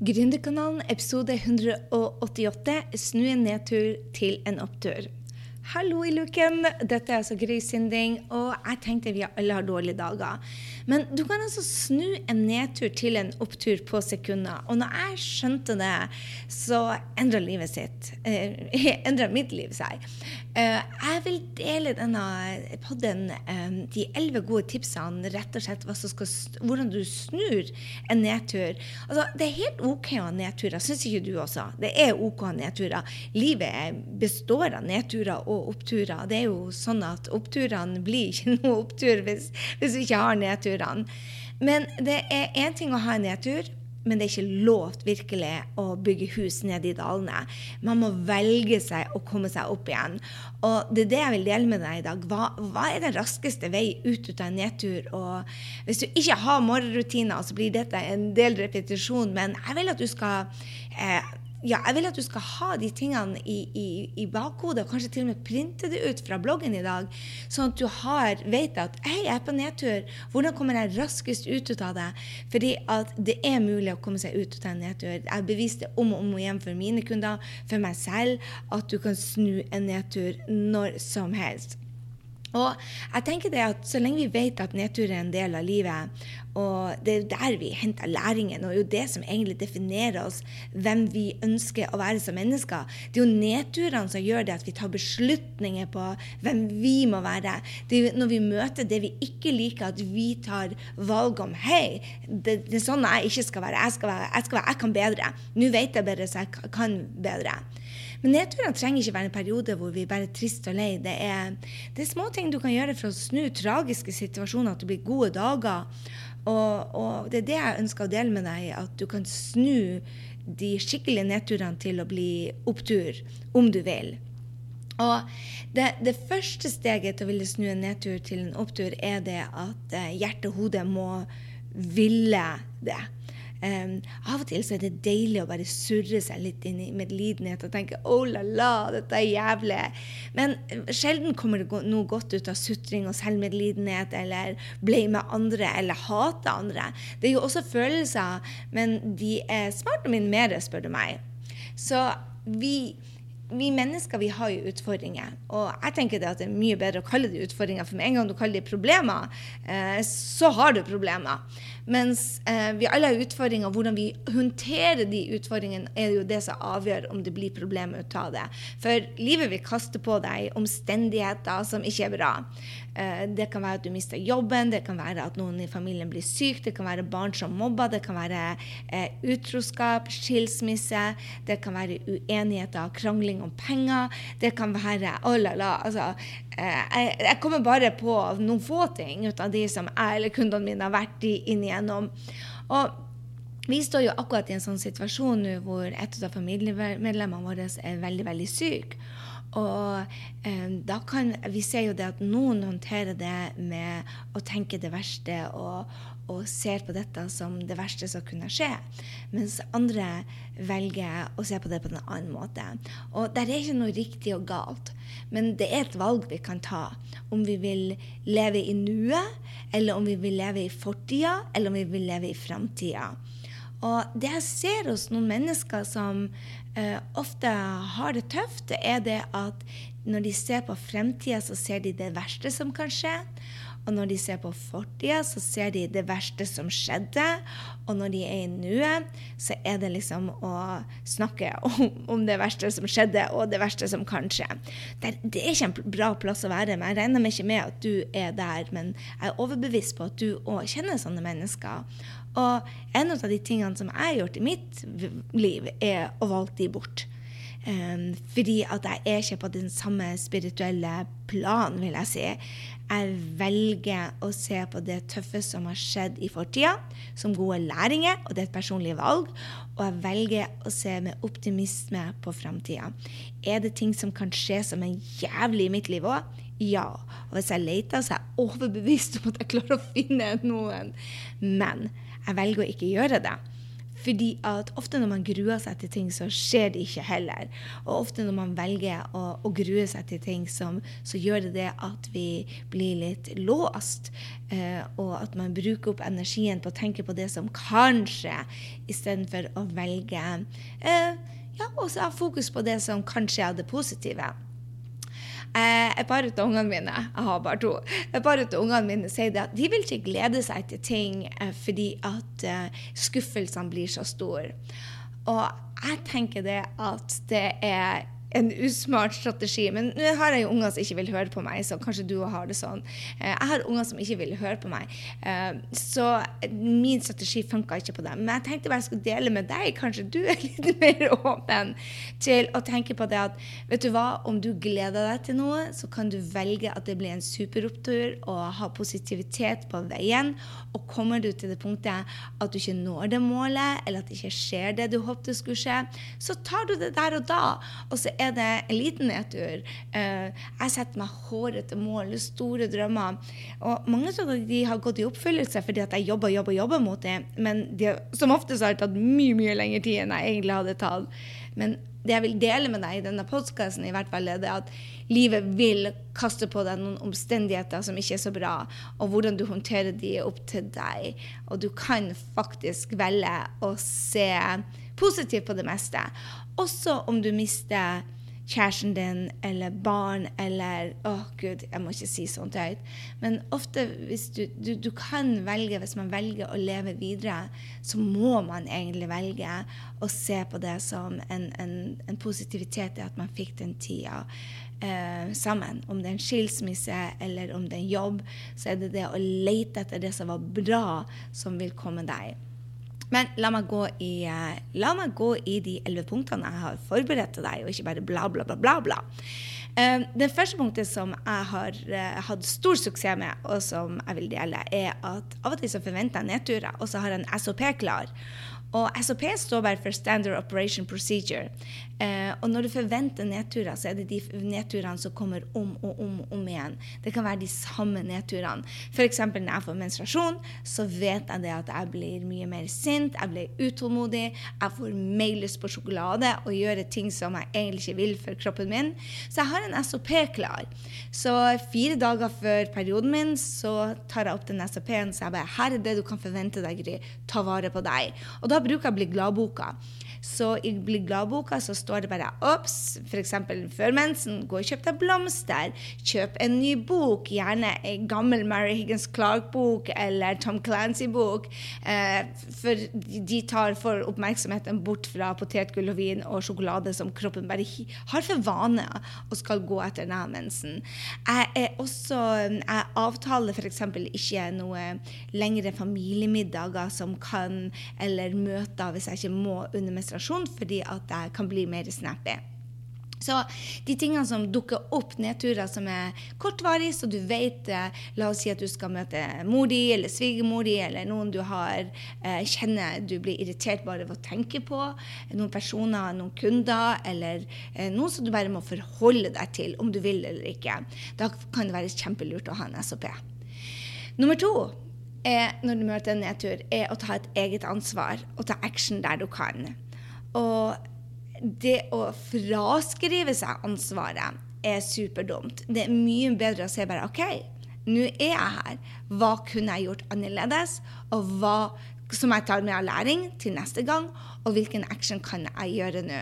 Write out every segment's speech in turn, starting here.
Gründerkanalen, episode 188 Snu en nedtur til en opptur. Hallo i luken! Dette er altså Gry Sinding, og jeg tenkte vi alle har dårlige dager. Men du kan altså snu en nedtur til en opptur på sekunder. Og når jeg skjønte det, så endra livet sitt. Eh, endra mitt liv seg. Eh, jeg vil dele denne podden, eh, de elleve gode tipsene, rett og slett skal, hvordan du snur en nedtur. Altså, det er helt OK å ha nedturer, syns ikke du også? Det er OK å ha nedturer. Livet består av nedturer og oppturer. Det er jo sånn at oppturene blir ikke noe opptur hvis, hvis vi ikke har nedturene. Men det er én ting å ha en nedtur, men det er ikke lovt virkelig å bygge hus nede i dalene. Man må velge seg å komme seg opp igjen. Og det er det jeg vil dele med deg i dag. Hva, hva er den raskeste vei ut av en nedtur? Og hvis du ikke har morgenrutiner, så blir dette en del repetisjon, men jeg vil at du skal eh, ja, jeg vil at du skal ha de tingene i, i, i bakhodet, og kanskje til og med printe det ut fra bloggen i dag, sånn at du har, vet at hei, jeg er på nedtur. Hvordan kommer jeg raskest ut av det? Fordi at det er mulig å komme seg ut av en nedtur. Jeg beviste det om og om igjen for mine kunder, for meg selv, at du kan snu en nedtur når som helst. Og jeg tenker det at Så lenge vi vet at nedtur er en del av livet, og det er jo der vi henter læringen, og jo det som egentlig definerer oss, hvem vi ønsker å være som mennesker Det er jo nedturene som gjør det at vi tar beslutninger på hvem vi må være. Det er jo når vi møter det vi ikke liker, at vi tar valg om Hei, det, det er sånn jeg ikke skal være. Jeg, skal være, jeg, skal være, jeg kan bedre. Nå vet jeg bedre, så jeg kan bedre. Men nedturene trenger ikke være en periode hvor vi bare er trist og lei. Det er, det er små ting du kan gjøre for å snu tragiske situasjoner til å blir gode dager. Og, og, det er det jeg ønsker å dele med deg, at du kan snu de skikkelige nedturene til å bli opptur, om du vil. Og det, det, første steget til å ville snu en nedtur til en opptur, er det at hjerte hjertet og hodet må ville det. Um, av og til så er det deilig å bare surre seg litt inn i medlidenhet og tenke 'oh la la, dette er jævlig'. Men sjelden kommer det noe godt ut av sutring og selvmedlidenhet eller blame andre eller hate andre. Det er jo også følelser, men de er smart å minimere, spør du meg. Så vi vi mennesker vi har jo utfordringer. Og jeg tenker det at det er mye bedre å kalle det utfordringer, for med en gang du kaller det problemer, eh, så har du problemer. Mens eh, vi alle har utfordringer. Hvordan vi håndterer de utfordringene, er jo det som avgjør om det blir problemer ut av det. For livet vil kaste på deg omstendigheter som ikke er bra. Eh, det kan være at du mister jobben, det kan være at noen i familien blir syk, det kan være barn som mobber, det kan være eh, utroskap, skilsmisse, det kan være uenigheter, krangling om penger. Det kan være oh la la. Altså, eh, jeg, kommer bare på noen få ting ut av de som jeg eller kundene mine har vært inn igjennom. Og vi står jo akkurat i en sånn situasjon nå hvor et av familiemedlemmene våre er veldig, veldig syk. Og eh, da kan vi se jo det at noen håndterer det med å tenke det verste og, og ser på dette som det verste som kunne skje. Mens andre velger å se på det på en annen måte. Og der er ikke noe riktig og galt, men det er et valg vi kan ta. Om vi vil leve i nuet, eller om vi vil leve i fortida, eller om vi vil leve i framtida. Og det jeg ser hos noen mennesker som uh, ofte har det tøft, det er det at når de ser på fremtida, så ser de det verste som kan skje. Og når de ser på fortida, så ser de det verste som skjedde. Og når de er i nuet, så er det liksom å snakke om, om, det verste som skjedde, og det verste som kan skje. Det, det er ikke en bra plass å være, men jeg regner meg ikke med at du er der. Men jeg er overbevist på at du òg kjenner sånne mennesker. Og en av de tingene som jeg har gjort i mitt liv, er å valge de bort. Um, fordi at jeg er ikke på den samme spirituelle plan, vil jeg si. Jeg velger å se på det tøffe som har skjedd i fortida, som gode læringer, og det er et personlig valg. Og jeg velger å se med optimisme på framtida. Er det ting som kan skje som er jævlig i mitt liv òg? Ja. Og hvis jeg leter, så er jeg overbevist om at jeg klarer å finne noen. Men jeg velger å ikke gjøre det. Fordi at ofte når man gruer seg til ting, så skjer det ikke heller. Og ofte når man velger å, å grue seg til ting, som, så gjør det det at vi blir litt låst. Eh, og at man bruker opp energien på å tenke på det som kanskje, istedenfor å velge eh, ja, og ha fokus på det som kanskje er det positive. Eh, et par av ungene mine jeg har bare to, et par av ungene mine sier at de vil ikke glede seg til ting eh, fordi at eh, skuffelsene blir så store. Og jeg tenker det at det er en usmart strategi. Men nå har jeg jo unger som ikke vil høre på meg, så kanskje du har det sånn. Eh, jeg har unger som ikke vil høre på meg, eh, så min strategi funka ikke på dem. Men jeg tenkte bare jeg skulle dele med deg. Kanskje du er litt mer åpen til å tenke på det at vet du hva, om du gleder deg til noe, så kan du velge at det blir en superopptur og ha positivitet på veien. Og kommer du til det punktet at du ikke når det målet, eller at det ikke skjer det du håpet skulle skje, så tar du det der og da. og så er det en liten nedtur. Eh, jeg setter meg hårete mål, store drømmer. Og mange av de har gått i oppfyllelse fordi at jeg jobber jobber, jobber mot det. Men de, som oftest har det tatt mye mye lengre tid enn jeg egentlig hadde tatt. Men det jeg vil dele med deg i denne podkasten, er at livet vil kaste på deg noen omstendigheter som ikke er så bra, og hvordan du håndterer de, opp til deg. Og du kan faktisk velge å se positivt på det meste. Også om du mister kjæresten din eller barn eller Å, oh, gud, jeg må ikke si sånt høyt. Men ofte hvis du, du, du, kan velge, hvis man velger å leve videre, så må man egentlig velge å se på det som en, en, en positivitet i at man fikk den tida eh, sammen. Om det er en skilsmisse eller om det er en jobb, så er det det å lete etter det som var bra, som vil komme deg. Men la meg gå i, uh, la meg gå i de elleve punktene jeg har forberedt til deg, og ikke bare bla, bla, bla. bla, bla. Uh, det første punktet som jeg har uh, hatt stor suksess med, og som jeg vil dele, er at av og til så forventer jeg nedturer, og så har jeg en SOP klar. Og SOP står bare for Standard Operation Procedure. Eh, og når du forventer nedturer, så er det de nedturene som kommer om og om og om igjen. Det kan være de samme nedturene. F.eks. når jeg får menstruasjon, så vet jeg det at jeg blir mye mer sint, jeg blir utålmodig, jeg får mer lyst på sjokolade og gjøre ting som jeg egentlig ikke vil for kroppen min. Så jeg har en SOP klar. Så fire dager før perioden min så tar jeg opp den SOP-en så jeg bare Her er det du kan forvente deg, Gry. Ta vare på deg. Og da bruker jeg Bli glad-boka. Så i Bli glad-boka så står det bare obs, f.eks. før mensen, gå og kjøp deg blomster. Kjøp en ny bok, gjerne en gammel Mary Higgins Clark-bok eller Tom Clancy-bok. Eh, for de tar for oppmerksomheten bort fra potetgull og vin og sjokolade som kroppen bare har for vane og skal gå etter denne mensen. Jeg er også jeg avtaler f.eks. ikke noe lengre familiemiddager som kan, eller møter hvis jeg ikke må under menstruasjon fordi at jeg kan bli mer snappy. Så de tingene som dukker opp, nedturer som er kortvarige, så du vet eh, La oss si at du skal møte mor di eller svigermor di eller noen du har eh, kjenner du blir irritert bare ved å tenke på. Noen personer, noen kunder eller eh, noen som du bare må forholde deg til om du vil eller ikke. Da kan det være kjempelurt å ha en SOP. Nummer to er, når du møter en nedtur, er å ta et eget ansvar og ta action der du kan. Og det å fraskrive seg ansvaret er superdumt. Det er mye bedre å si bare OK, nå er jeg her. Hva kunne jeg gjort annerledes? Og hva som jeg tar med av læring til neste gang? Og hvilken action kan jeg gjøre nå?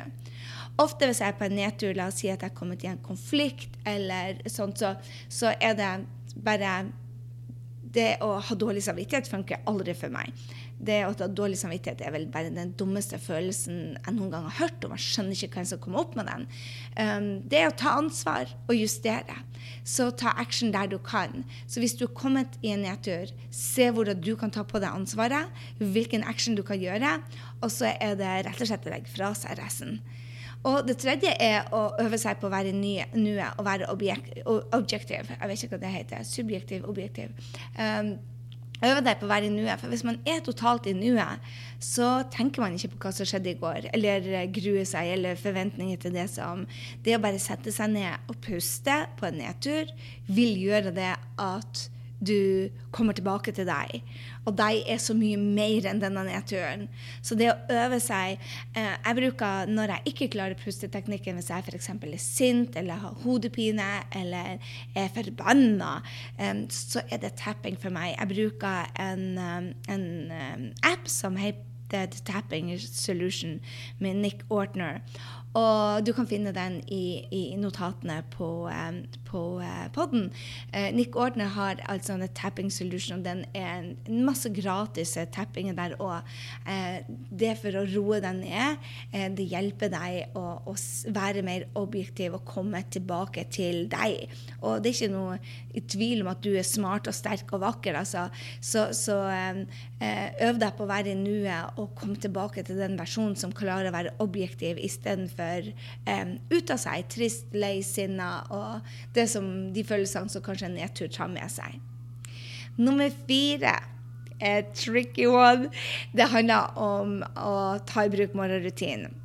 Ofte hvis jeg er på en nedtur, la oss si at jeg har kommet i en konflikt, eller sånt, så, så er det bare Det å ha dårlig samvittighet funker aldri for meg det å ha dårlig samvittighet er vel bare den dummeste følelsen jeg noen gang har hørt, og man skjønner ikke hvem som kommer opp med den. Um, det er å ta ansvar og justere. Så ta action der du kan. Så hvis du er kommet i en nedtur, se hvordan du kan ta på deg ansvaret, hvilken action du kan gjøre, og så er det rett og slett å legge fra seg resten. Og det tredje er å øve seg på å være nye, og være objektiv. Jeg vet ikke hva det heter. Subjektiv, objektiv. Um, Øve deg på å være i nuet. For hvis man er totalt i nuet, så tenker man ikke på hva som skjedde i går, eller gruer seg, eller forventninger til det som Det å bare sette seg ned og puste på en nedtur vil gjøre det at du kommer tilbake til deg. Og deg er så mye mer enn denne nedturen. Så det å øve seg eh, Jeg bruker, når jeg ikke klarer pusteteknikken, hvis jeg f.eks. er sint eller har hodepine eller er forbanna, eh, så er det tapping for meg. Jeg bruker en, um, en um, app som heter Tapping Solution med Nick Ortner. Og du kan finne den i, i notatene på, um, på uh, podden. Uh, Nick Ordner har altså en tapping solution, og den er en masse gratis tappinger der òg. Uh, det for å roe deg ned. det hjelper deg å, å, være mer objektiv og komme tilbake til deg. Og det er ikke noe i tvil om at du er smart og sterk og vakker, altså. Så, så um, øv deg på å være i nuet og komme tilbake til den versjonen som klarer å være objektiv istedenfor for um, ut av seg. Trist, lei, sinna og det som, de følelsene som kanskje en nedtur tar med seg. Nummer fire er tricky one. Det handler om å ta i bruk morgenrutinen.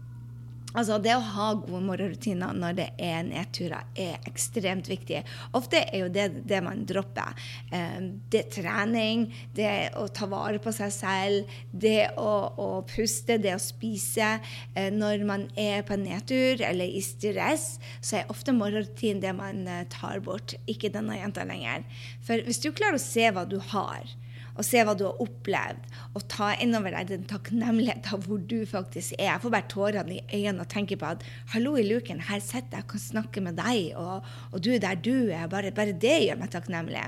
Altså, det å ha gode morgenrutiner når det er nedturer, er ekstremt viktig. Ofte er jo det det man dropper. Ehm, det er trening, det å ta vare på seg selv, det å, å puste, det å spise. Eh, når man er på nedtur eller i stress, så er ofte morgenrutinen det man eh, tar bort. Ikke denne jenta lenger. For hvis du klarer å se hva du har, og se hva du har opplevd, og ta innover deg den takknemligheten hvor du faktisk er. Jeg får bare tårene i øynene og tenker på at hallo i luken, her sitter jeg og kan snakke med deg, og, og du er der du er. Bare, bare, det gjør meg takknemlig.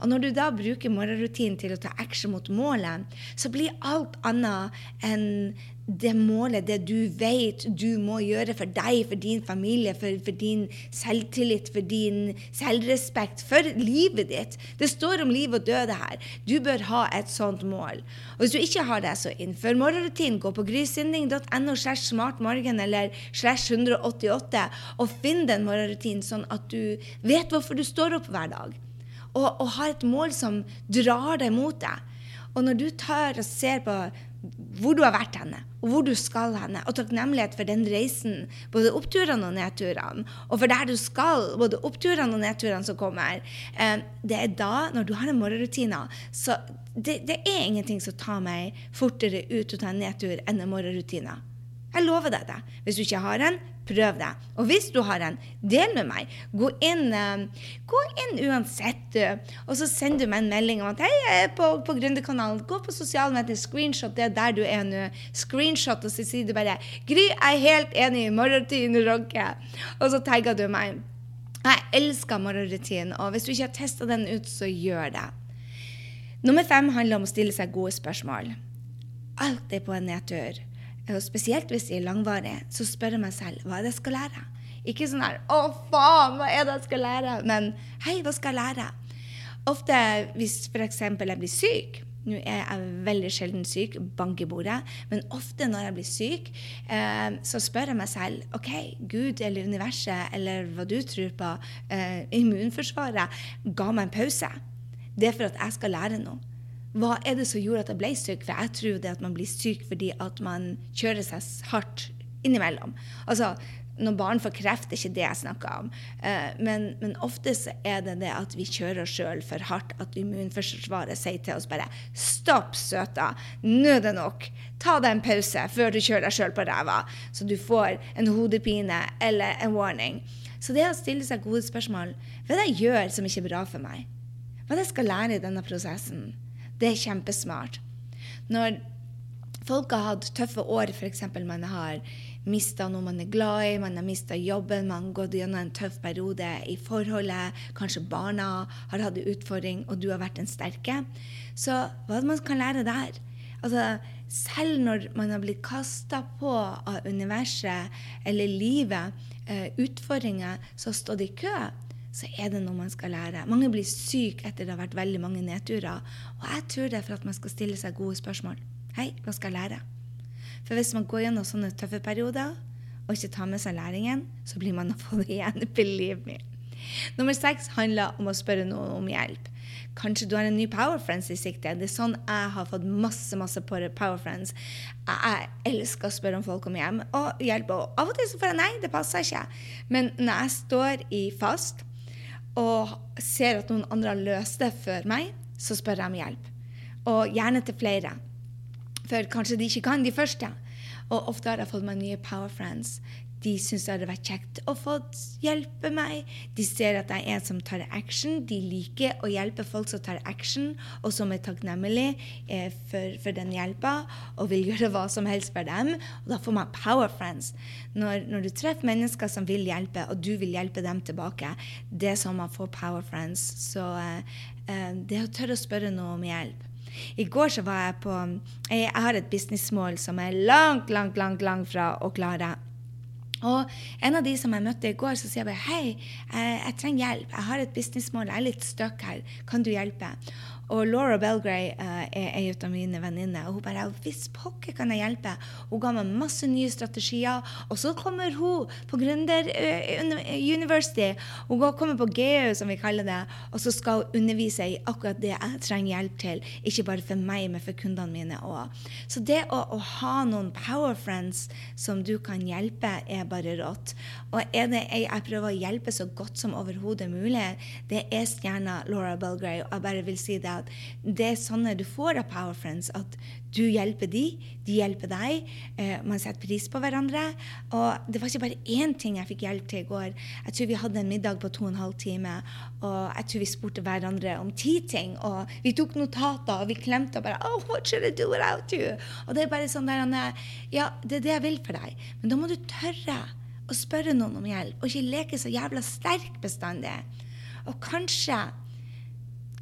Og når du da bruker morgenrutinen til å ta action mot målet, så blir alt annet enn det målet, det du vet du må gjøre for deg, for din familie, for, for, din selvtillit, for din selvrespekt, for livet ditt. Det står om liv og død her. Du bør ha et sånt mål. Og Hvis du ikke har det, så innfør morgenrutinen. Gå på grysynding.no slash smartmorgen eller slash 188 og finn den morgenrutinen, sånn at du vet hvorfor du står opp hver dag. Og, og har et mål som drar deg mot deg. Og når du tar og ser på hvor du har vært henne, og hvor du skal henne, og takknemlighet for den reisen, både oppturene og nedturene, og for der du skal, både oppturene og nedturene som kommer, eh, det er da, når du har en morgenrutine så det, det, er ingenting som tar meg fortere ut og tar en nedtur enn en morgenrutine. Jeg lover deg det. Hvis du ikke har en, prøv det. Og hvis du har en, del med meg. Gå inn, uh, gå inn uansett, du. Og så sender du meg en melding om at hei, jeg er på, på Gründerkanalen. Gå på sosiale medier, screenshot det er der du er nå. Screenshot, og så sier du bare 'Gry, jeg er helt enig. i Morgenrutine rocker'. Og så tagger du meg. Jeg elsker morgenrutinen, og hvis du ikke har testa den ut, så gjør det. Nummer fem handler om å stille seg gode spørsmål. Alt er på en nedtur. Og spesielt hvis de er langvarige, så spør jeg meg selv hva er det jeg skal lære. Ikke sånn her 'Å, faen, hva er det jeg skal lære?' Men 'Hei, hva skal jeg lære?' Ofte hvis f.eks. jeg blir syk Nå er jeg veldig sjelden syk, bank i bordet. Men ofte når jeg blir syk, eh, så spør jeg meg selv OK, Gud eller universet eller hva du tror på, eh, immunforsvaret, ga meg en pause. Det er for at jeg skal lære noe hva er det som gjorde at jeg ble syk? For jeg tror det at man blir syk fordi at man kjører seg hardt innimellom. Altså, når barn får kreft, er ikke det jeg snakker om. Uh, men, men, ofte er det det at vi kjører oss sjøl for hardt, at immunforsvaret sier til oss bare Stopp, søta. Nå er det nok. Ta deg en pause før du kjører deg sjøl på ræva, så du får en hodepine eller en warning. Så det å stille seg gode spørsmål Hva er det jeg gjør som ikke er bra for meg? Hva er det jeg skal lære i denne prosessen? Det er kjempesmart. Når folk har hatt tøffe år, f.eks. man har mista noe man er glad i, man har mista jobben, man har gått gjennom en tøff periode i forholdet, kanskje barna har hatt en utfordring, og du har vært den sterke. Så hva man kan lære der? Altså, selv når man har blitt kasta på av universet eller livet, eh, utfordringer som har stått i kø, så er det noe man skal lære. Mange blir syke etter det har vært veldig mange nedturer. Og jeg tror det er for at man skal stille seg gode spørsmål. Hei, hva skal jeg lære? For hvis man går gjennom sånne tøffe perioder og ikke tar med seg læringen, så blir man å få det igjen. Believe me. Nummer seks handler om å spørre noen om hjelp. Kanskje du har en ny Power Friends i sikte. Det er sånn jeg har fått masse masse Power Friends. Jeg elsker å spørre om folk om hjem og hjelp. Og av og til så får jeg nei, det passer ikke. Men når jeg står i fast, og ser at noen andre har løst det før meg, så spør jeg om hjelp. Og gjerne til flere. For kanskje de ikke kan de første. Og ofte har jeg fått meg nye power friends. De syns det hadde vært kjekt å få hjelpe meg. De ser at jeg er en som tar action. De liker å hjelpe folk som tar action, og som er takknemlig eh, for, for, den hjelpa og vil gjøre hva som helst for dem. Og da får man power friends. Når, når, du treffer mennesker som vil hjelpe, og du vil hjelpe dem tilbake, det er sånn man får power friends. Så eh, eh det å tørre å spørre noe om hjelp. I går så var jeg på Jeg har et businessmål som er langt, langt, langt, langt fra å klare. Og en av de som jeg møtte i går, så sier jeg bare hei, jeg, jeg trenger hjelp. Jeg har et businessmål, jeg er litt stuck her. Kan du hjelpe? Og Laura Belgray uh, er ei av mine venninner. Og hun bare Hvis pokker kan jeg hjelpe? Hun ga meg masse nye strategier. Og så kommer hun på Gründer uh, University. Hun kommer på GU, som vi kaller det. Og så skal hun undervise i akkurat det jeg trenger hjelp til. Ikke bare for meg, men for kundene mine òg. Så det å, å, ha noen power friends som du kan hjelpe, er bare rått. Og er det ei jeg prøver å hjelpe så godt som overhodet mulig, det er stjerna Laura Belgray. Og jeg bare vil si det at det er sånne du får av Power Friends. At du hjelper de, de hjelper deg. Eh, man setter pris på hverandre. Og det var ikke bare én ting jeg fikk hjelp til i går. Jeg tror vi hadde en middag på to og en halv time, og jeg tror vi spurte hverandre om ti ting. Og vi tok notater, og vi klemte og bare Oh, what should I do without you? Og det er bare sånn der, Ja, det er det jeg vil for deg. Men da må du tørre å spørre noen om hjelp, og ikke leke så jævla sterk bestandig. Og kanskje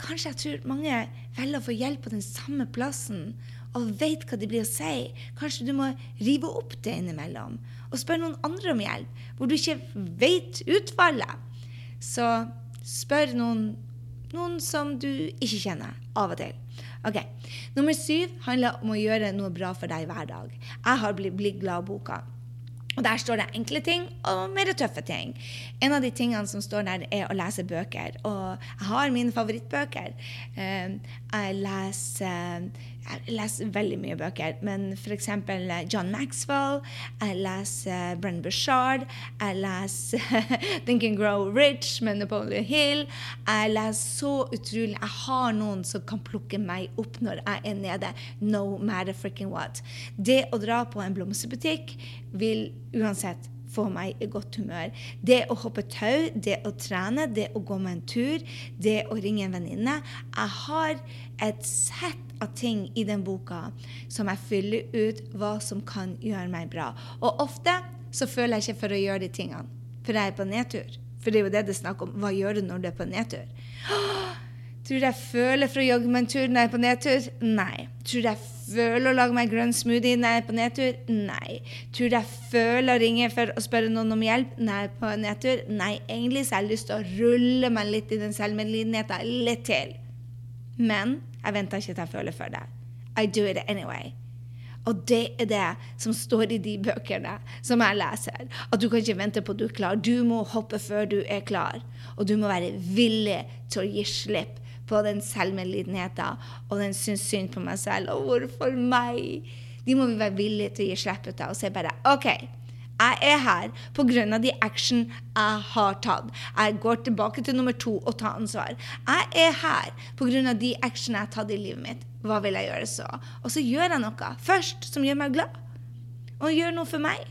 Kanskje jeg tror mange velger å få hjelp på den samme plassen og vet hva de blir å si. Kanskje du må rive opp det innimellom og spørre noen andre om hjelp, hvor du ikke vet utfallet. Så spør noen, noen som du ikke kjenner, av og til. Ok, Nummer syv handler om å gjøre noe bra for deg hver dag. Jeg har blitt, glad av boka. Og Der står det enkle ting og mer tøffe ting. En av de tingene som står der, er å lese bøker. Og jeg har mine favorittbøker. Eh, jeg leser jeg leser veldig mye bøker, men f.eks. John Maxwell, jeg leser Brenn Bushard, jeg leser Think and Grow Rich med Napoleon Hill. Jeg leser så utrolig Jeg har noen som kan plukke meg opp når jeg er nede, no matter freaking what. Det å dra på en blomsterbutikk vil uansett få meg i godt humør. Det å hoppe tau, det å trene, det å gå med en tur, det å ringe en venninne. Jeg har et sett av ting i den boka som jeg fyller ut hva som kan gjøre meg bra. Og ofte så føler jeg ikke for å gjøre de tingene, for jeg er på nedtur. For det er jo det det er snakk om. Hva gjør du når du er på nedtur? Tror du jeg føler for å jogge meg en tur når jeg er på nedtur? Nei. Tror jeg føler å lage meg grønn smoothie når jeg er på nedtur? Nei. Tror jeg føler å ringe for å spørre noen om hjelp når jeg er på nedtur? Nei. Egentlig så har jeg lyst til å rulle meg litt i den selvmedlidenheten litt til. Men jeg venter ikke til jeg føler for det. I do it anyway. Og det er det som står i de bøkene som jeg leser. At du kan ikke vente på at du er klar. Du må hoppe før du er klar. Og du må være villig til å gi slipp på den selvmedlidenheten og den syns synd på meg selv. Og hvorfor meg? De må vi være villige til å gi slipp på og si bare OK. Jeg er her pga. de action jeg har tatt. Jeg går tilbake til nummer to og tar ansvar. Jeg er her pga. de action jeg har tatt i livet mitt. Hva vil jeg gjøre så? Og så gjør jeg noe først som gjør meg glad. Og gjør noe for meg.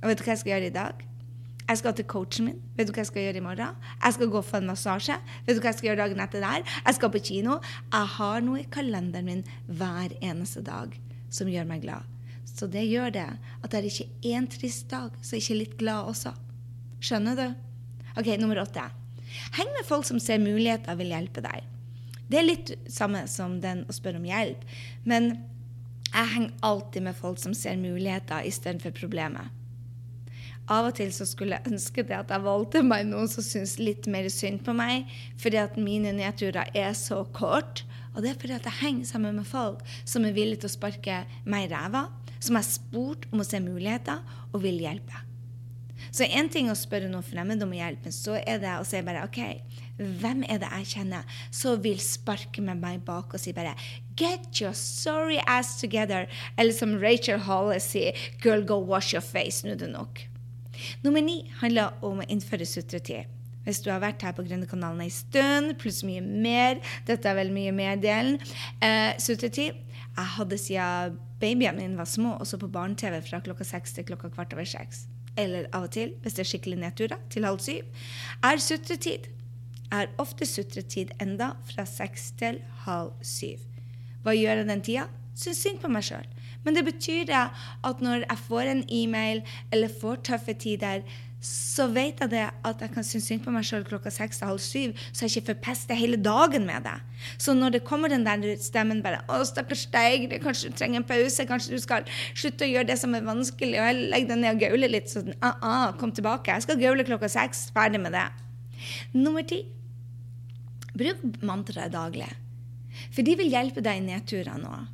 Og vet du hva jeg skal gjøre i dag? Jeg skal til coachen min. Vet du hva jeg skal gjøre i morgen? Jeg skal gå for en massasje. Vet du hva jeg skal gjøre dagen etter der? Jeg skal på kino. Jeg har noe i kalenderen min hver eneste dag som gjør meg glad. Så det gjør det at det er ikke én trist dag, så er ikke litt glad også. Skjønner du? Ok, Nummer åtte. Heng med folk som ser muligheter og vil hjelpe deg. Det er litt samme som den å spørre om hjelp, men jeg henger alltid med folk som ser muligheter istedenfor problemet. Av og til så skulle jeg ønske det at jeg valgte meg noen som syns litt mer synd på meg, fordi at mine nedturer er så kort. Og det er fordi at jeg henger sammen med folk som er villige til å sparke meg i ræva, som har spurt om å se muligheter og vil hjelpe. Så én ting å spørre noen fremmede om hjelp, men så er det å si bare OK, hvem er det jeg kjenner som vil sparke med meg bak og si bare Get your sorry ass together. Eller som Rachel Hollis sier, Girl, go wash your face. Nå er det nok. Nummer ni handler om å innføre sutretid. Hvis du har vært her på Grønnekanalen en stund, pluss mye mer Dette er vel mye mer-delen. Eh, sutretid. Jeg hadde siden babyene mine var små, og så på barne-TV fra klokka seks til klokka kvart over seks. Eller av og til, hvis det er skikkelig nedturer, til halv syv. Er sutretid. Er ofte sutretid enda fra seks til halv syv. Hva gjør jeg den tida? Syns synd på meg sjøl. Men det betyr at når jeg får en e-mail eller får tøffe tider, så vet jeg det at jeg kan synes synd på meg sjøl klokka seks til halv syv, så jeg ikke forpester hele dagen med det. Så når det kommer den der stemmen bare 'Å, stakkars deg, kanskje du trenger en pause, kanskje du skal slutte å gjøre det som er vanskelig', og jeg legger deg ned og gaule litt, sånn ah, ah, 'Kom tilbake. Jeg skal gaule klokka seks. Ferdig med det'. Nummer ti. Bruk mantraet daglig. For de vil hjelpe deg i nedturene òg.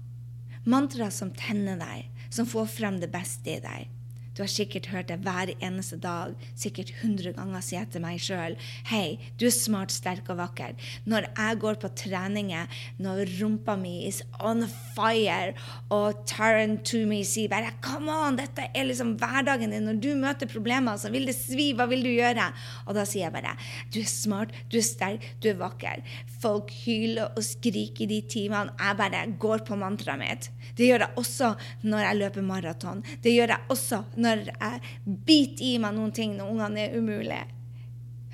Mantraer som tenner deg, som får frem det beste i deg. Du har sikkert hørt det hver eneste dag, sikkert hundre ganger, si til meg sjøl Hei, du er smart, sterk og vakker. Når jeg går på treninger, når rumpa mi is on fire, og Taran to me sier bare Come on, dette er liksom hverdagen din. Når du møter problemer, så vil det svi. Hva vil du gjøre? Og da sier jeg bare Du er smart, du er sterk, du er vakker. Folk hyler og skriker i de timene. Jeg bare går på mantraet mitt. Det gjør jeg også når jeg løper maraton. Det gjør jeg også når jeg biter i meg noen ting når ungene er umulige.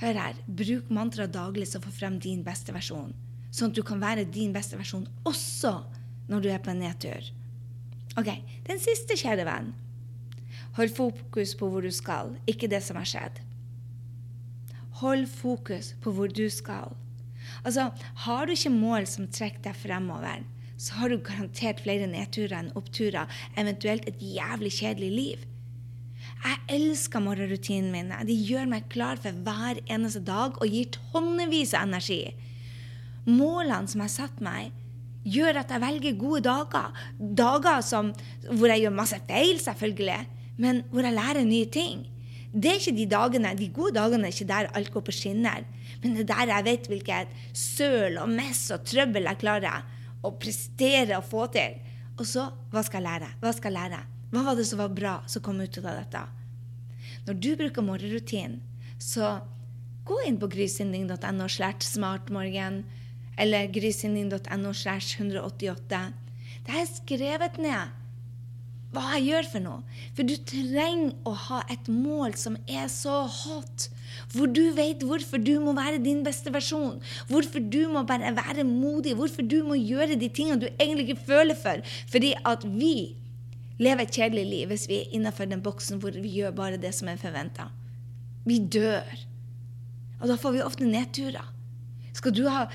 Hør her, bruk mantra daglig så får frem din beste versjon. Sånn at du kan være din beste versjon også når du er på en nedtur. Ok, Den siste, kjære. Hold fokus på hvor du skal, ikke det som har skjedd. Hold fokus på hvor du skal. Altså, Har du ikke mål som trekker deg fremover, så har du garantert flere nedturer enn oppturer, eventuelt et jævlig kjedelig liv. Jeg elsker morgenrutinene mine. De gjør meg klar for hver eneste dag og gir tonnevis av energi. Målene som jeg satt meg, gjør at jeg velger gode dager. Dager som, hvor jeg gjør masse feil, selvfølgelig, men hvor jeg lærer nye ting. Det er ikke De dagene, de gode dagene er ikke der alt går på skinner, men det er der jeg vet hvilket søl og mess og trøbbel jeg klarer å prestere og få til. Og så hva skal jeg lære? Hva skal jeg lære? Hva var det som var bra som kom ut av dette? Når du bruker morgenrutinen, så gå inn på grysynding.no slash smartmorgen eller grysynding.no slash 188. Det er skrevet ned hva jeg gjør for noe. For du trenger å ha et mål som er så hot. Hvor du vet hvorfor du må være din beste versjon. Hvorfor du må bare være modig. Hvorfor du må gjøre de tingene du egentlig ikke føler for. Fordi at vi lever et kjedelig liv hvis vi er innafor den boksen hvor vi gjør bare det som er forventa. Vi dør. Og da får vi ofte nedturer. Skal du ha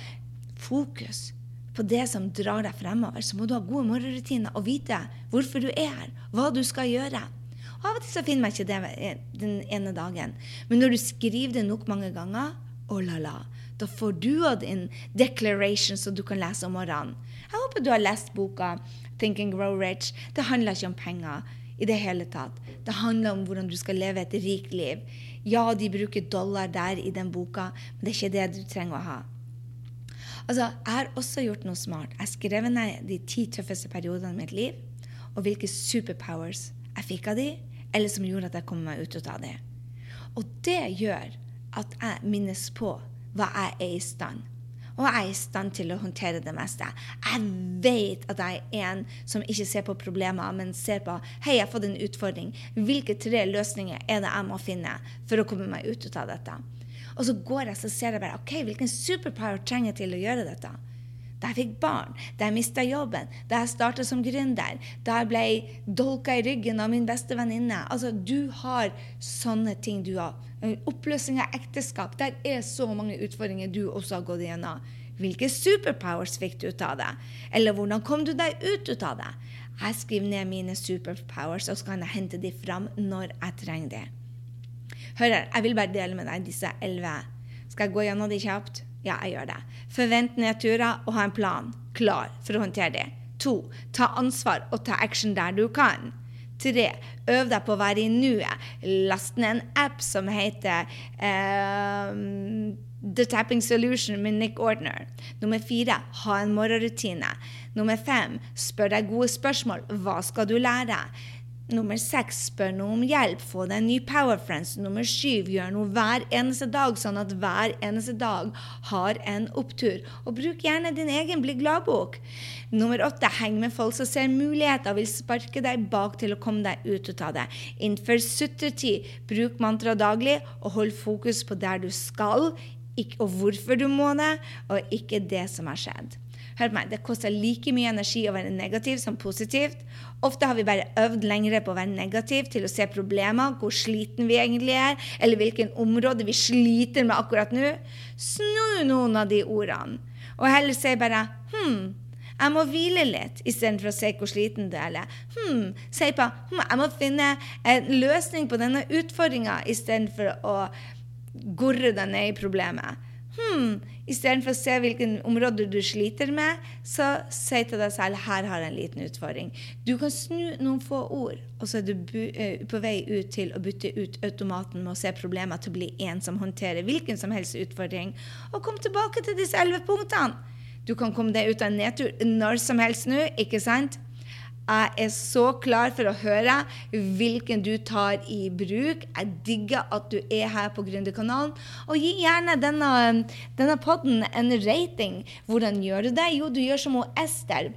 fokus på det som drar deg fremover, så må du ha gode morgenrutiner og vite hvorfor du er her, hva du skal gjøre. Av og til så finner man ikke det den ene dagen, men når du skriver det nok mange ganger, oh la la, da får du av din declaration som du kan lese om morgenen. Jeg håper du har lest boka Think and Grow Rich. Det handler ikke om penger i det hele tatt. Det handler om hvordan du skal leve et rikt liv. Ja, de bruker dollar der i den boka, men det er ikke det du trenger å ha. Altså, Jeg har også gjort noe smart. Jeg skrev ned de ti tøffeste periodene i mitt liv, og hvilke superpowers jeg fikk av de, eller som gjorde at jeg kom meg ut av det. Og det gjør at jeg minnes på hva jeg er i stand. Og jeg er i stand til å håndtere det meste. Jeg vet at jeg er en som ikke ser på problemer, men ser på Hei, jeg har fått en utfordring. Hvilke tre løsninger er det jeg må finne for å komme meg ut av dette? Og så går jeg så ser jeg bare ok, hvilken superpower trenger jeg til å gjøre dette. Da jeg fikk barn, da jeg mista jobben, da jeg starta som gründer, da jeg ble dolka i ryggen av min beste venninne. Altså, du har sånne ting du har. Oppløsning av ekteskap. Der er så mange utfordringer du også har gått igjennom. Hvilke superpowers fikk du ut av det? Eller hvordan kom du deg ut, ut av det? Jeg skriver ned mine superpowers, og så kan jeg hente de fram når jeg trenger dem Hør her, jeg vil bare dele med deg disse elleve. Skal jeg gå gjennom de kjapt? Ja, jeg gjør det. Forvent nedturer og ha en plan klar for å håndtere det. To, ta ansvar og ta action der du kan. Tre, øv deg på å være i nuet. Last ned en app som heter uh, The Tapping Solution med Nick Ordner. Nummer fire, ha en morgenrutine. Nummer fem, spør deg gode spørsmål. Hva skal du lære? Nummer seks spør noe om hjelp, få deg en ny Power Friends. Nummer syv gjør noe hver eneste dag, sånn at hver eneste dag har en opptur. Og bruk gjerne din egen Bli glad-bok. Nummer åtte heng med folk som ser muligheter, vil sparke deg bak til å komme deg ut av det. Innfør sutretid. Bruk mantra daglig, og hold fokus på der du skal, og hvorfor du må det, og ikke det som har skjedd. Hør på meg, Det koster like mye energi å være negativ som positivt. Ofte har vi bare øvd lengre på å være negativ, til å se problemer, hvor sliten vi egentlig er, eller hvilken område vi sliter med akkurat nå. Snu noen av de ordene, og heller si bare hm, jeg må hvile litt, istedenfor å si hvor sliten du er. Eller hm, si på hm, jeg må finne en løsning på denne utfordringa, istedenfor å gorre deg ned i problemet. Hmm, Istedenfor å se hvilken områder du sliter med, så si til deg selv her har jeg en liten utfordring. Du kan snu noen få ord, og så er du eh, på vei ut til å bytte ut automaten med å se problemer til å bli en som håndterer hvilken som helst utfordring. Og kom tilbake til disse elleve punktene. Du kan komme deg ut av en nedtur når som helst nå, ikke sant? Jeg er så klar for å høre hvilken du tar i bruk. Jeg digger at du er her på Gründerkanalen. Og gi gjerne denne, denne podden en rating. Hvordan gjør du det? Jo, du gjør som Ester.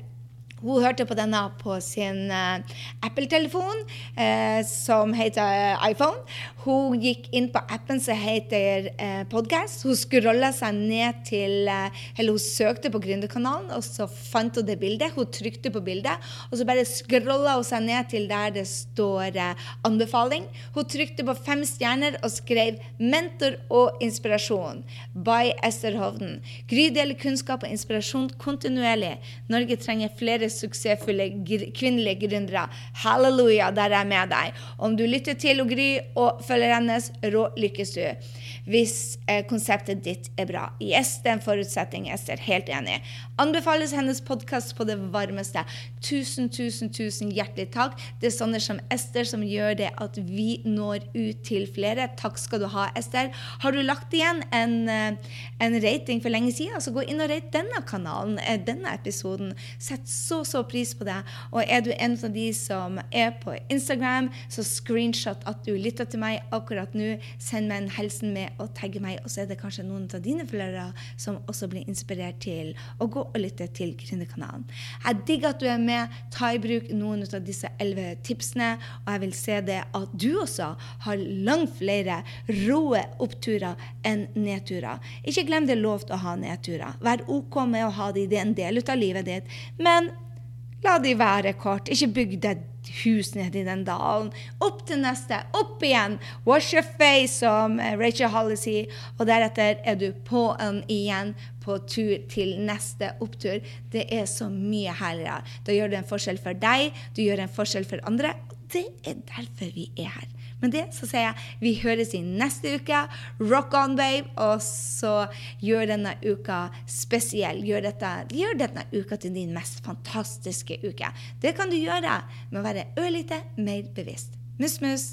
Hun hørte på denne på sin uh, Apple-telefon, uh, som heter iPhone. Hun gikk inn på appen som heter uh, Podcast. Hun scrolla seg ned til Eller hun søkte på Gründerkanalen, og så fant hun det bildet. Hun trykte på bildet, og så bare scrolla hun seg ned til der det står anbefaling. Hun trykte på fem stjerner og skrev 'Mentor og inspirasjon' by Ester Hovden. Gry deler kunnskap og inspirasjon kontinuerlig. Norge trenger flere suksessfulle kvinnelige gründere. Halleluja, der er jeg med deg. Om du lytter til Gry og følger hennes, rå lykkes du. Hvis eh, konseptet ditt er bra. Yes, det er en forutsetning. Ester, helt enig. Anbefales hennes podkast på det varmeste. Tusen, tusen, tusen hjertelig takk. Det er sånne som Ester som gjør det at vi når ut til flere. Takk skal du ha, Ester. Har du lagt igjen en, eh, en rating for lenge siden, så gå inn og rate denne kanalen, eh, denne episoden. Sett så så pris på det. Og er du en av de som er på Instagram, så screenshot at du lytter til meg akkurat nå. Send meg en hilsen med å tagge meg, og så er det kanskje noen av dine følgere som også blir inspirert til å gå og lytte til Gründerkanalen. Jeg digger at du er med. Ta i bruk noen av disse elleve tipsene, og jeg vil se det at du også har langt flere råe oppturer enn nedturer. Ikke glem det er lov til å ha nedturer. Vær OK med å ha det, det en del av livet ditt. Men La de være kort. Ikke bygg deg hus nede i den dalen. Opp til neste. Opp igjen. Wash your face, som Rachel Holly sier. Og deretter er du på'n igjen på tur til neste opptur. Det er så mye herligere. Da gjør du en forskjell for deg, du gjør en forskjell for andre. Og det er derfor vi er her. Med det så sier jeg vi høres i neste uke. Rock on, babe. Og så gjør denne uka spesiell. Gjør, dette, gjør denne uka til din mest fantastiske uke. Det kan du gjøre med å være ørlite mer bevisst. Mus, mus.